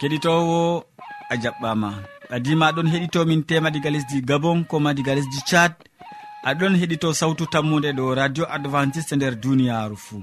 keɗitowo a jaɓɓama. Ɓadima aɗon heɗitomin tema diga lesdi gabon ko ma diga lesdi tchad. Aɗon heɗito sawtu tammude ɗo radio adventiste nder duniyaru fuu.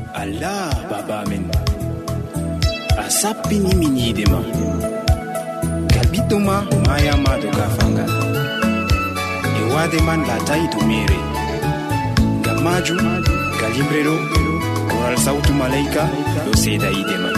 allah baba amin. A sappinimin yiide ma. Ga ɓiɗɗo ma mayama do gafangal e waade man latayi to mere. Ngam majum ga limre ɗo koral sawtu malaika ɗo seeda yiide man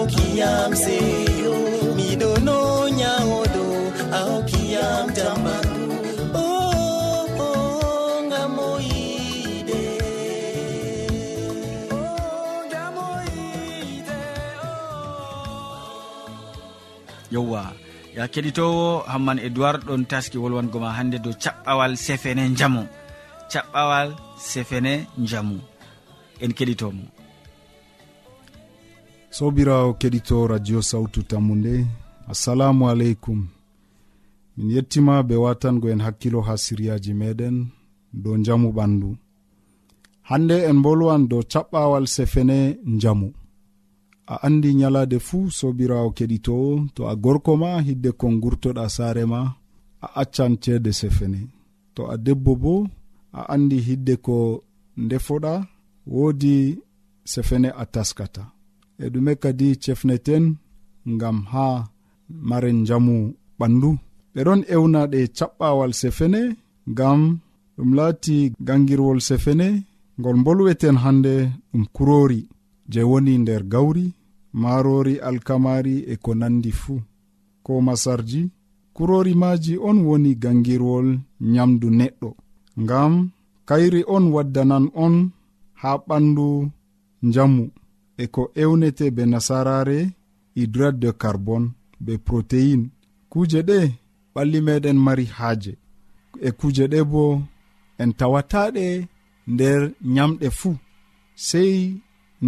awkiyam seyo miɗono nyawoɗo awkiyam jambaru oh, oh, oh, yowwa ya keɗitowo hamman edoird ɗon taski wolwango ma hannde dow caɓɓawal sefene jamu caɓɓawal sefene jamu en keɗitomo. sobirawo keɗito radio sawtu tammu nde assalamu aleykum. Min yettima be watangoen hakkilo ha siryaji meɗen dow jamu ɓandu. Hande en bolwan dow caɓɓawal sefene jamu a andi nyalade fuu sobirawo keɗitowo to a gorko ma hidde kon gurtoɗa saare ma a accan ceede sefene. To a debbo bo a andi hidde ko ndefoɗa woodi sefene a taskata. e ɗume kadi cefneten ngam ha maren jamu ɓandu. Ɓeɗon ewna ɗe caɓɓawal sefene ngam ɗum laati gangirwol sefene ngol bolweten hande ɗum kurori je woni nder gawri marori alkamari e ko nandi fuu ko masarji kurori maji on woni gangirwol nyamdu neɗɗo ngam kayri on waddanan on ha ɓandu njamu. e ko ewnete be nasarare e hydrate de carbone be protein. Kuje ɗe ɓalli meɗen mari haaje. E kuje ɗe bo en tawataɗe nder nyamɗe fuu sei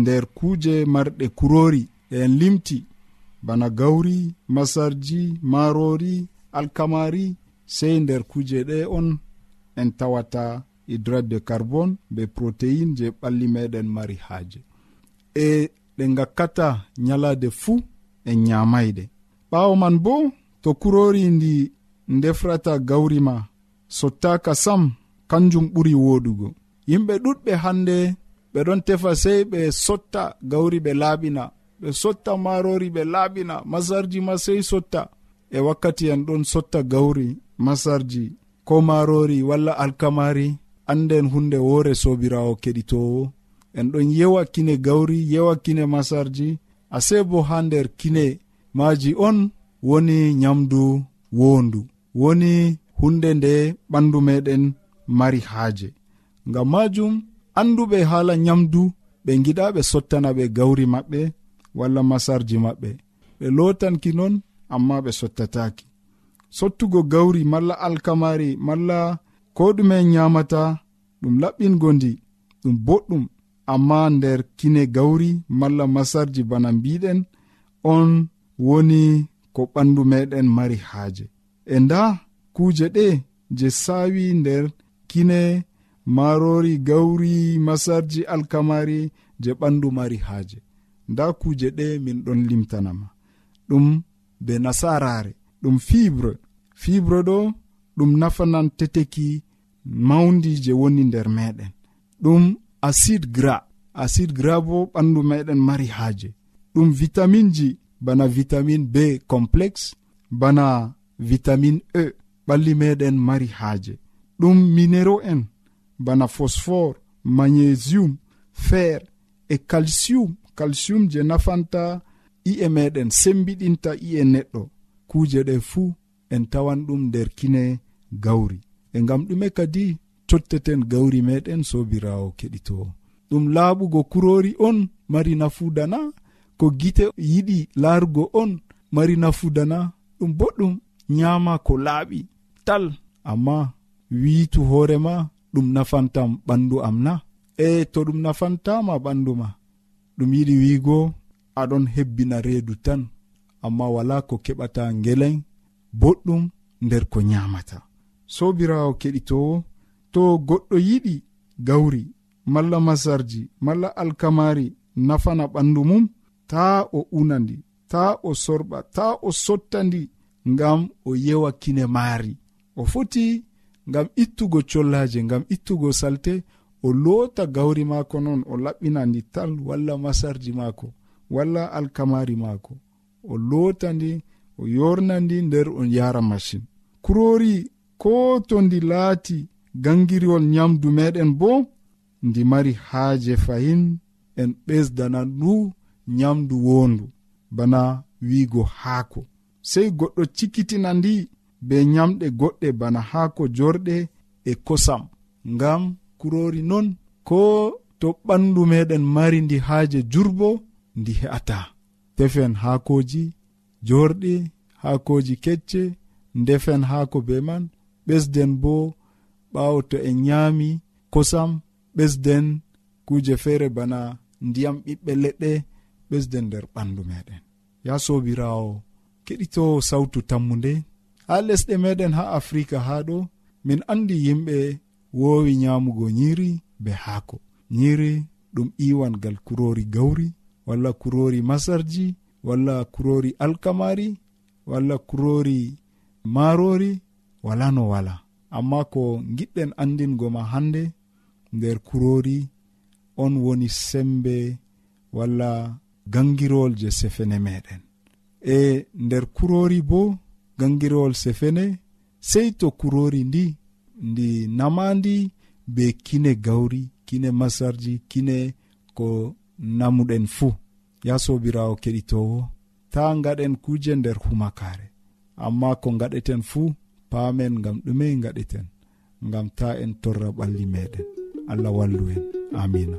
nder kuje marɗe kurori ɗe en limti. Bana gawri masarji marori alkamari sei nder kuje ɗe on en tawata e hydrate de carbone be protein je ɓalli meɗen mari haaje. e ɗe gakkata nyalade fuu en nyamayɗe ɓawo man bo to kurori ndi ndefrata gawri ma sottaka sam kanjum ɓuri woɗugo yimɓe ɗuɗɓe hande ɓe ɗon tefa sei ɓe sotta gawri ɓe laaɓina. Ɓe sotta marori ɓe laaɓina masarji ma sey sotta. E wakkati en ɗon sotta gawri masarji ko marori walla alkamari anden hunde woore sobirawo keɗitowo en ɗon yewa kine gawri yewa kine masarji. Ase bo ha nder kine maji on woni nyamdu wondu woni hunde nde ɓandu meɗen mari haaje. Ngam majum anduɓe haala nyamdu ɓe giɗa ɓe sottana ɓe gawri maɓɓe walla masarji maɓɓe. Ɓe lotanki non amma ɓe sottataki sottugo gawri malla alkamari malla ko ɗume nyamata ɗum laɓɓingo ndi ɗum boɗɗum. amma nder kine gawri malla masarji bana mbiɗen on woni ko ɓandu meɗen mari haaje. E nda kuuje ɗe je saawi nder kine marori gawri masarji alkamari je ɓandu mari haaje. Nda kuuje ɗe min ɗon limtanama. Ɗum be nasarare ɗum fibre. Fibre ɗo ɗum nafanan teteki mawdi je woni nder meɗen. Ɗum acide gras. Acide gras bo ɓandu meɗen mari haaje. Ɗum vitaminji bana vitamin b complexe bana vitamin e ɓalli meɗen mari haaje. Ɗum minero en bana phosphore magnésium fer e calcium. Calcium je nafanta i'e meɗen sembiɗinta i'e neɗɗo. Kuje ɗe fuu en tawan ɗum nder kine gawri. E ngam ɗume kadi cotteten gawri meɗen sobirawo keɗitowo ɗum laaɓugo kurori on mari nafudana ko gite yiɗi laarugo on mari nafudana ɗum boɗɗum nyama ko laaɓi tal amma wiitu hoorema ɗum nafantam ɓandu am na e to ɗum nafantama ɓandu ma ɗum yiɗi wiigo aɗon hebbina reedu tan amma wala ko keɓata ngelen boɗɗum nder ko nyamata sobirawo keɗitowo to goɗɗo yiɗi gawri malla masarji malla alkamari nafana ɓandu mum ta o unandi ta o sorɓa ta o sottandi ngam o yewa kine maari. O foti ngam ittugo collaje ngam ittugo salte o loota gawri maako noon o laɓɓina ndi tal walla masarji maako walla alkamari maako. O loota ndi o yorna ndi nder on yara machine kurori ko to ndi laati gangiriwol nyamdu meɗen bo ndi mari haaje fahin en ɓesdana ndu nyamdu wondu. Bana wiigo haako. Sei goɗɗo cikkitina ndi be nyamɗe goɗɗe bana haako jorɗe e kosam. Ngam kurori non ko to ɓandu meɗen mari ndi haaje jurbo ndi he'ata. Tefen haakoji jorɗi haakoji kecce ndefen haako be man ɓesden bo ɓaawo to en nyaami kosam ɓesden kuuje feere bana ndiyam ɓiɓɓe leɗɗe ɓesden nder ɓandu meɗen ya sobirawo keɗito sawtu tammude ha lesɗe meɗen ha afrika ha ɗo min andi yimɓe woowi nyamugo nyiri be haako. Nyiri ɗum iwangal kurori gawri walla kurori masarji walla kurori alkamari walla kurori marori wala no wala. amma ko giɗɗen andingo ma hande nder kurori on woni sembe walla gangirowol je sefene meɗen. E nder kurori bo gangirowol sefene sei to kurori ndi ndi namandi be kine gawri kine masarji kine ko namuɗen fuu ya sobirawo keɗitowo ta gaɗen kuje nder humakare. Amma ko gaɗeten fuu paamen ngam ɗumey gaɗeten ngam ta en torra ɓalli meɗen. Allah wallu en. Amina.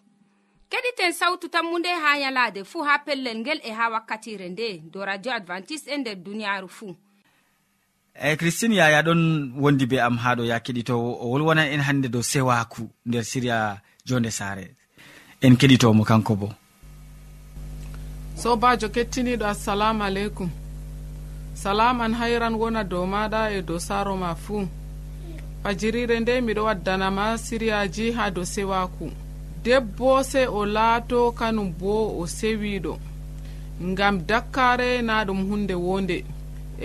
keɗiten sawtu tammunde ha yalaade fuu ha pellel ngel e ha wakkatire nde do radio advantice'e e nder duniyaaru fuu eyi christine yaya ɗon wondi be am ha ɗo ya keɗitowo o wolwonan en hannde dow sewaku nder siriya jonde saare. En keɗitomo kanko bo. Sobajo kettiniɗo assalamu aleykum. Salaman hayran wona dow maɗa e dow saaro ma fuu fajirire nde miɗo waddanama siriyaji ha dow sewaku. debbo se o laato kanum bo o sewiɗo ngam dakkare na ɗum hunde wonde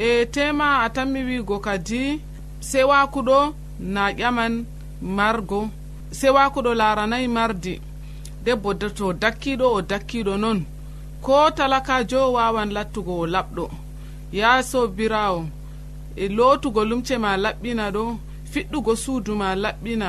e tema a tammi wigo kadi sewakuɗo na ƴaman margo sewakuɗo laranayi mardi. Debbo to dakkiɗo o dakkiɗo noon ko talakajo wawan lattugo o laɓɗo. Ya sobirawo e lotugo lumce ma laɓɓina ɗo fiɗɗugo suudu ma laɓɓina.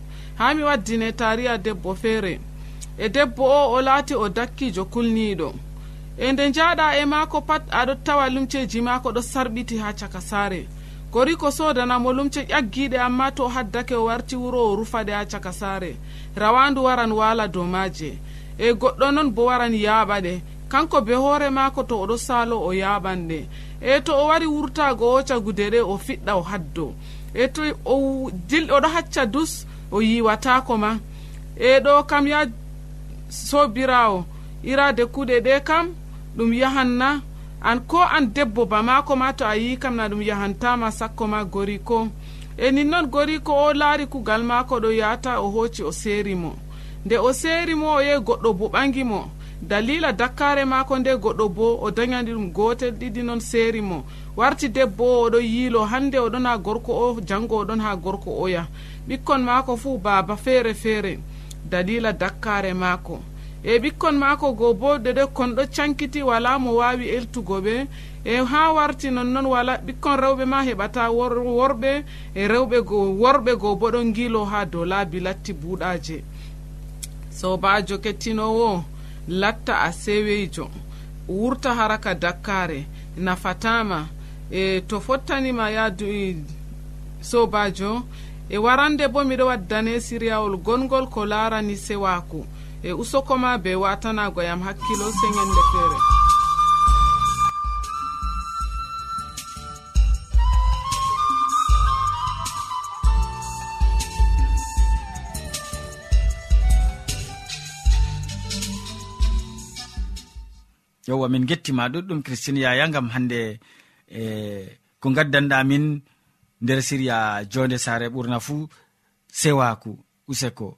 ha mi waddine tariya debbo feere. E debbo o o laati o dakkijo kulniiɗo. E nde njaaɗa e maako pat aɗo tawa lumceji maako ɗo sarɓiti ha caka saare. Gori ko sodanamo lumce ƴaggiɗe amma to haddake o warti wuro o rufaɗe ha caka saare. Rawandu waran waala dow maaje. E goɗɗo noon bo waran yaaɓa ɗe kanko be hoore maako to oɗo saalo o yaaɓan ɗe e to o wari wurtago o cagude ɗe o fiɗɗa o haddo. E to o dil oɗo hacca dus o yiwatako ma. E ɗo kam ya sobirawo irade kuɗe ɗe kam ɗum yahanna. An ko an debbo ba mako ma to a yi kam na ɗum yahantama sakko ma gori ko. E nin noon gori ko o laari kugal mako ɗo yata o hoci o seeri mo. Nde o seeri mo o yehi goɗɗo bo ɓangi mo. dalila dakkare mako nde goɗɗo bo o dañani ɗum gotel ɗiɗi noon seeri mo. Warti debbo o oɗon yiilo hande oɗon ha gorko o janngo oɗon ha gorko oya ɓikkon mako fuu baaba feere feere. Dalila dakkare mako e ɓikkon mako go bo ɗeɗe kon ɗo cankiti wala mo wawi eltugo ɓe. E ha warti nonnoon wala ɓikkon rewɓe ma heɓata worɓe. E rewɓe go worɓe go bo ɗon gilo ha dow laabi latti buuɗaje sobajo kettinowo latta a seweyjo wurta haraka dakkare nafatama e to fottanima yaadu e, sobajo e warande bo miɗo waddane siriyawol gongol ko larani sewako e usokoma be watanago yam hakkilo sengende feere. yowa min gettima ɗuɗɗum christine yaya gam hande e ko gaddanɗamin nder siriya jonde sare ɓurna fuu sewaku useko.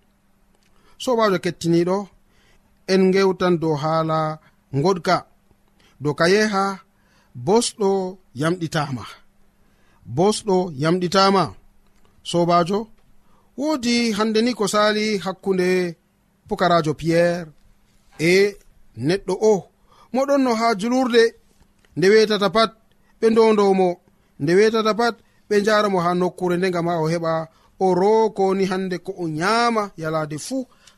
sobajo kettiniɗo en gewtan dow haala goɗka dow ka yeha bosɗo yamɗitama. Bosɗo yamɗitama. Sobajo woodi hande ni ko sali hakkunde pukarajo piyerre e neɗɗo o. Moɗon no ha julurde nde wetata pat ɓe ndondomo nde wetata pat ɓe jaramo ha nokkure nde gam ha o heɓa o rokoni hande ko o nyama yalade fuu.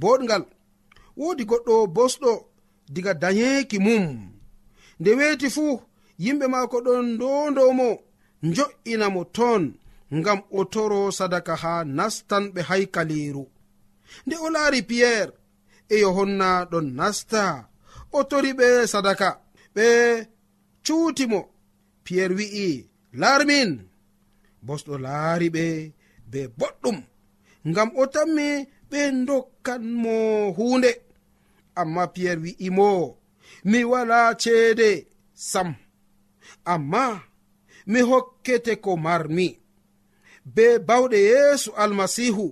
boɗgal. Wodi goɗɗo bosɗo diga dayeeki mum. Nde weeti fuu yimɓe maako ɗon ndondomo jo'ina mo ton ngam o toro sadaka haa nastanɓe haykaliiru. Nde o laari piyerre e yohonna ɗon nasta o tori ɓe sadaka ɓe cuutimo piyerre wi'i laarmin bosɗo laari ɓe be boɗɗum. Ngam o tammi ɓe dokkan mo hunde. Amma piyerre wi'imo mi wala ceede sam. Amma mi hokkete ko marmi. Be bawɗe yeesu almasihu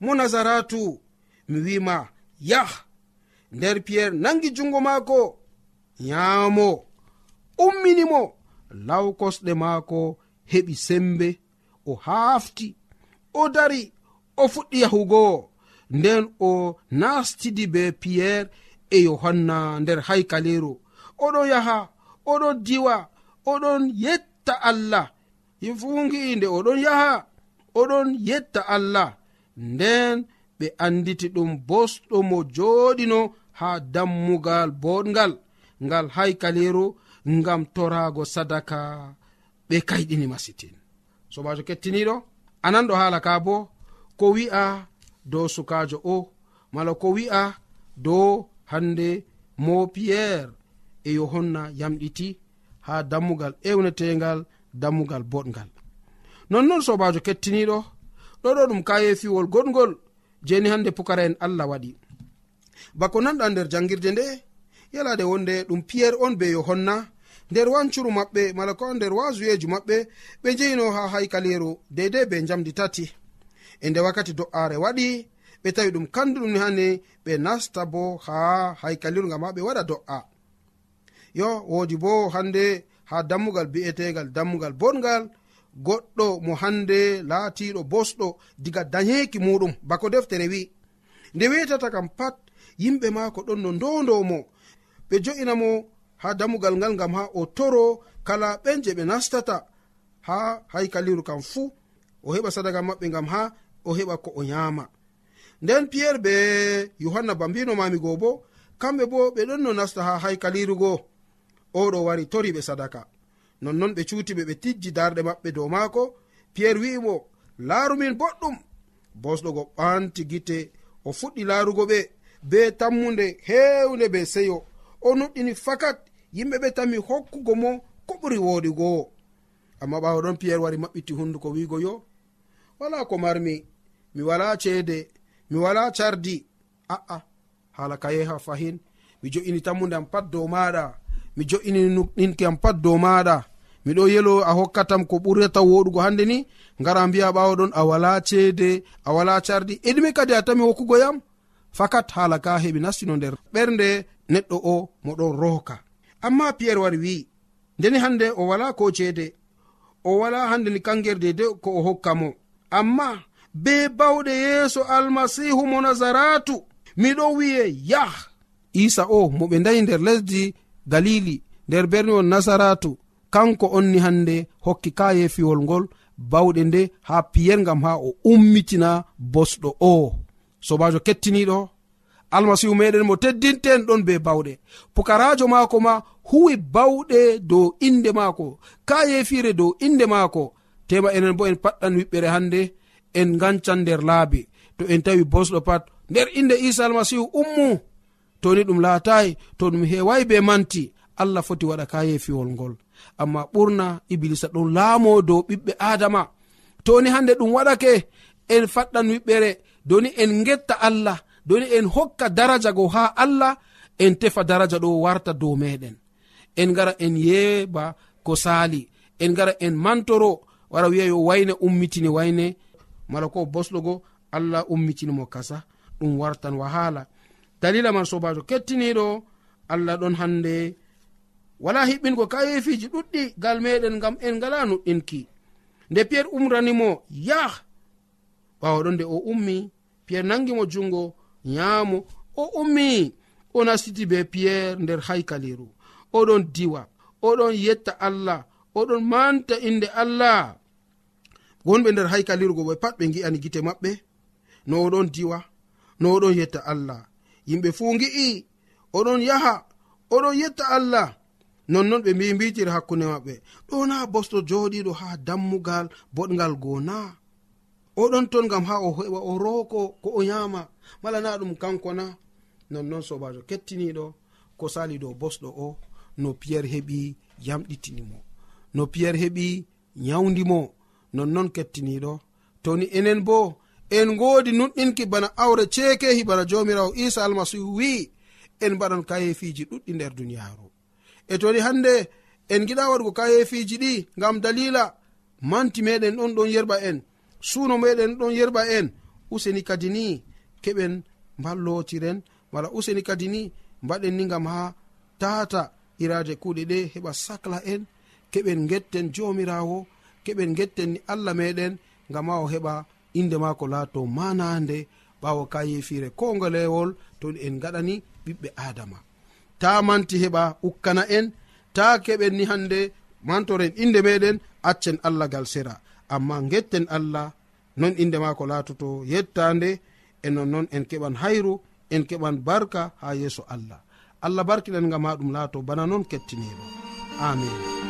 mo nazaratu mi wima yah. Nder piyerre nangi jungo maako nyaamo. Umminimo law kosɗe maako heɓi sembe. O hafti o dari o fuɗɗi yahugo. nden o nastidi be piyerre e yohanna nder haykaleru. Oɗon yaha oɗon diwa oɗon yetta allah. Yifungi nde oɗon yaha oɗon yetta allah. Nden ɓe anditi ɗum bosɗo mo joɗino ha dammugal boɗgal ngal haykaleru ngam torago sadaka. Ɓe kayɗini masitin. Sobajo kettiniɗo anan ɗo haala ka bo ko wi'a dow sukajo o mala ko wi'a dow hande mo piyerre e yohanna yamɗiti ha dammugal ewnetegal dammugal boɗgal nonnon sobajo kettiniɗo ɗoɗo ɗum kayefiwol goɗgol jeni hande pukara en allah waɗi. Bako nanɗa nder jangirde nde yalade wonde ɗum piyerre on be yohanna nder wancuru maɓɓe mala ko nder wasuyeji maɓɓe ɓe jeyino ha haykaleru deidei be jamdi tati. e nde wakkati do'aare waɗi ɓe tawi ɗum kanduɗum ni hande ɓe nasta bo ha haykalirga ma ɓe waɗa do'a. Yo woodi bo hande ha dammugal bi'etegal dammugal bongal goɗɗo mo hande laatiɗo bosɗo diga dañeeki muɗum bako deftere wi nde wetata kam pat yimɓe maako ɗon no ndondomo ɓe jo'inamo ha dammugal ngal ngam ha o toro kala ɓen je ɓe nastata ha haykaliru kam fuu. O heɓa sadaga maɓɓe ngam ha o heɓa ko o nyama. Nden piyerre be yohanna ba mbinomami go bo kamɓe bo ɓe ɗon no nasta ha haykalirugo oɗo wari tori ɓe sadaka. Nonnon ɓe cutiɓe ɓe tijji darɗe maɓɓe dow maako. Piyerre wi'imo laarumin boɗɗum. Bosɗogo ɓanti gite o fuɗɗi laarugo ɓe be tammude hewnde be seyo. O nuɗɗini fakat yimɓe ɓe tami hokkugo mo ko ɓuri woodi amma ɓaawa ɗon piyerre wari maɓɓiti hunduko wiigo yo. Wala ko marmi mi wala ceede mi wala cardi. Aa hala kayeha fahin. Mi jo'ini tammudeyam pat dow maɗa mi jo'ini ɗinkiyam pat dow maɗa miɗo yelo a hokkatam ko ɓurata woɗugo hande ni. Ngara mbiya ɓawo ɗon a wala ceede a wala cardi. Eɗimi kadi a tami hokkugo yam? Fakat hala ka heɓi nastino nder. Ɓernde neɗɗo o moɗon rohka amma piyerre wari wi'i ndeni hande o wala ko ceede? O wala hande ni kangerde de ko o hokka mo. Amma be bawɗe yeeso almasihu mo nazaratu. Miɗo wi'e yah. Isa o mo ɓe ndayi nder lesdi galili nder berniwol nasaratu. Kanko onni hande hokki kayefiwol ngol bawɗe nde ha piyel ngam ha o ummitina bosɗo o. Sobajo kettiniɗo almasihu meɗen mo teddinten ɗon be bawɗe. Pukarajo maako ma huwi bawɗe dow inde maako kayefire dow inde maako. Tema enen bo en paɗɗan wiɓɓere hande en gancan nder laabi. To en tawi bosɗo pat nder inde isa almasihu ummu toni ɗum laatayi to ɗum hewayi be manti allah foti waɗa kayefiwol ngol. Amma ɓurna iblisa ɗon laamo dow ɓiɓɓe adama toni hande ɗum waɗake en faɗɗan wiɓɓere doni en getta allah doni en hokka daraja go ha allah en tefa daraja ɗo warta dow meɗen en gara en yeeba ko sali en gara en mantoro wara wiya yo wayne ummitini wayne mala ko boslogo allah ummitinimo kasa ɗum wartan wahala. Dalila man sobajo kettiniɗo allah ɗon hande. Wala hiɓɓingo kayefiji ɗuɗɗi gal meɗen gam en ngala nuɗɗinki. Nde piyer umranimo yah ɓawaɗon nde o ummi piyer nangimo jungo yamo o ummi o nastiti be piyer nder haykaliru. Oɗon diwa oɗon yetta allah oɗon manta inde allah. gonɓe nder haykalirgo ɓe pat ɓe gi'ani gite maɓɓe no oɗon diwa no oɗon yetta allah. Yimɓe fuu gi'i oɗon yaha oɗon yetta allah. Nonnon ɓe mbi mbitiri hakkunde maɓɓe. Ɗo na bosɗo joɗiɗo ha dammugal boɗgal goo na oɗon ton gam ha o heɓa o rooko ko o yama mala na ɗum kanko na nonnon sobajo kettiniɗo ko sali dow bosɗo o no piyerre heɓi yamɗitinimo. No piyerre heɓi yawdimo nonnon kettiniɗo toni enen bo en godi nuɗɗinki bana awre ceekehi bana jomirawo isa almasihu wi'i en mbaɗan kayefiji ɗuɗɗi nder duniyaru e toni hande en giɗa waɗugo kayefiji ɗi ngam dalila manti meɗen ɗon ɗon yerɓa en suuno meɗen ɗon yerɓa en useni kadi ni keɓen mballotiren wala useni kadi ni mbaɗen ni gam ha tata iraje kuuɗe ɗe heɓa sacla en keɓen getten jomirawo keɓen getten ni allah meɗen gam ha o heɓa inde mako laato manande ɓawo ka yefire kongolewol to en gaɗani ɓiɓɓe adama ta manti heɓa ukkana en ta keɓen ni hande mantoren inde meɗen accen allah gal sera. Amma getten allah non inde mako laatoto yettande e nonnon en keɓan hayru en keɓan barka ha yeeso allah. Allah barkiɗen gam ha ɗum laato bana noon kettiniɗo amin.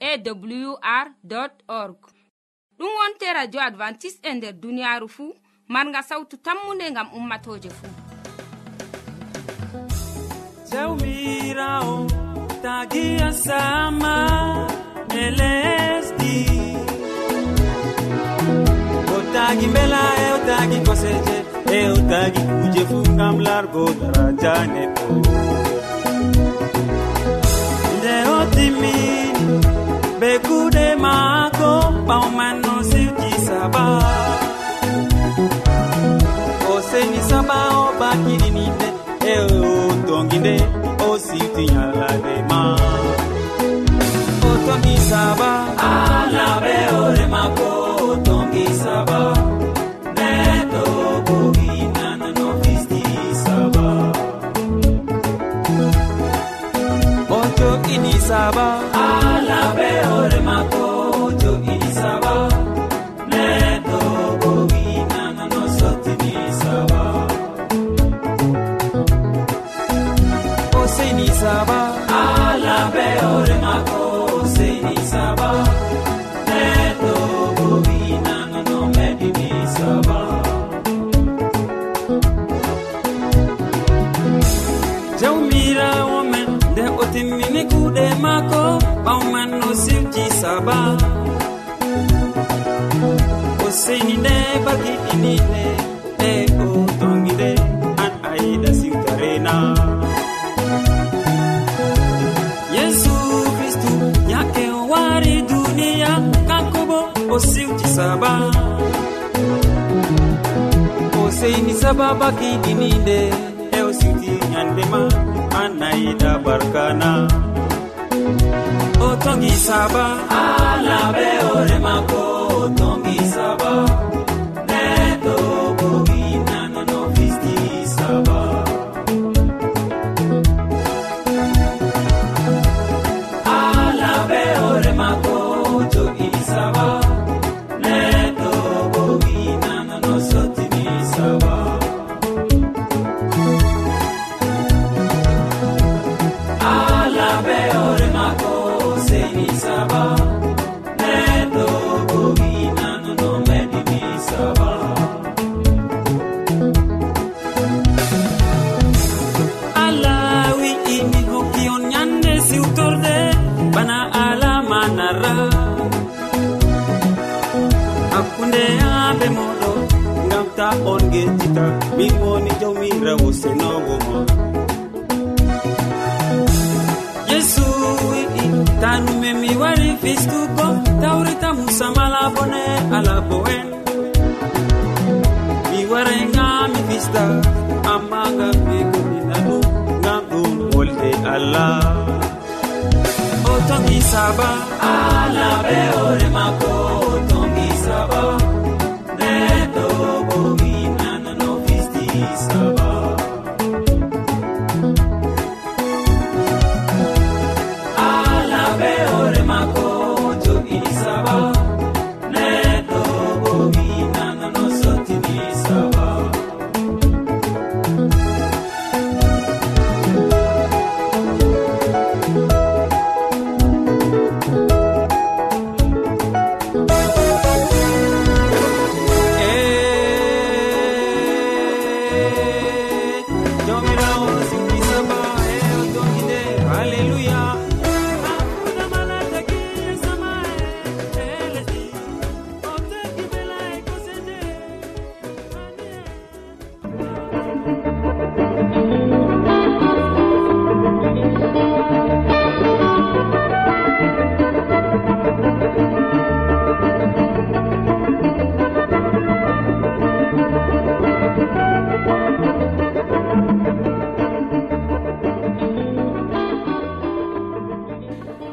awr org. Ɗum wonte radio advantice'e e nder duniyaaru fuu marga sawtu tammunde ngam ummatoje fuu jawmirawo tagiya sama e lesdi. O tagi mbela e o tagi koseje e o tagi kuje fu ngam largo daraja neɗɗo. saba. Ala be hore mako seni saba. Neɗo bobinanono meɗini saba. Jawmirawo men nde o timmini kuuɗe mako ɓawman no sirji saba. O seni nde bagiɗinine sababa kiɗininde ew siti ñandema annayiɗa barkana. O tongi saba alaɓe ore makko o tongi saba en. Mi waray ngam mi fista amma ngam ɓe gomina ɗum ngam ɗum wolde allah. O tongi saba ala be ore mako o tongi saba.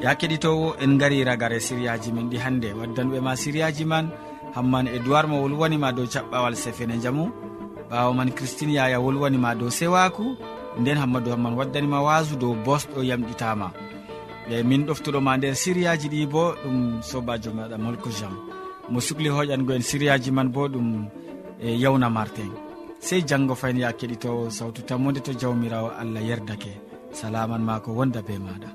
ya keɗitowo en gari ragare siriyaji min ɗi hannde waddanɓe ma siriyaji man hamman e duwar mo wolwanima dow caɓɓawal sefene jamu. Ɓawo man christine yaya wolwanima dow sewaku. Nden hammadou hamman waddanima wasu dow bosɗo yamɗitama. E min ɗoftuɗoma nder siriyaji ɗi bo ɗum sobajo maɗa molko jean mo sukli hoƴango en siriyaji man bo ɗum e yawna martin sey janggo fayin ya keɗitowo sawtu tammode to jawmirawo allah yerdake. Salaman ma ko wonda be maɗa.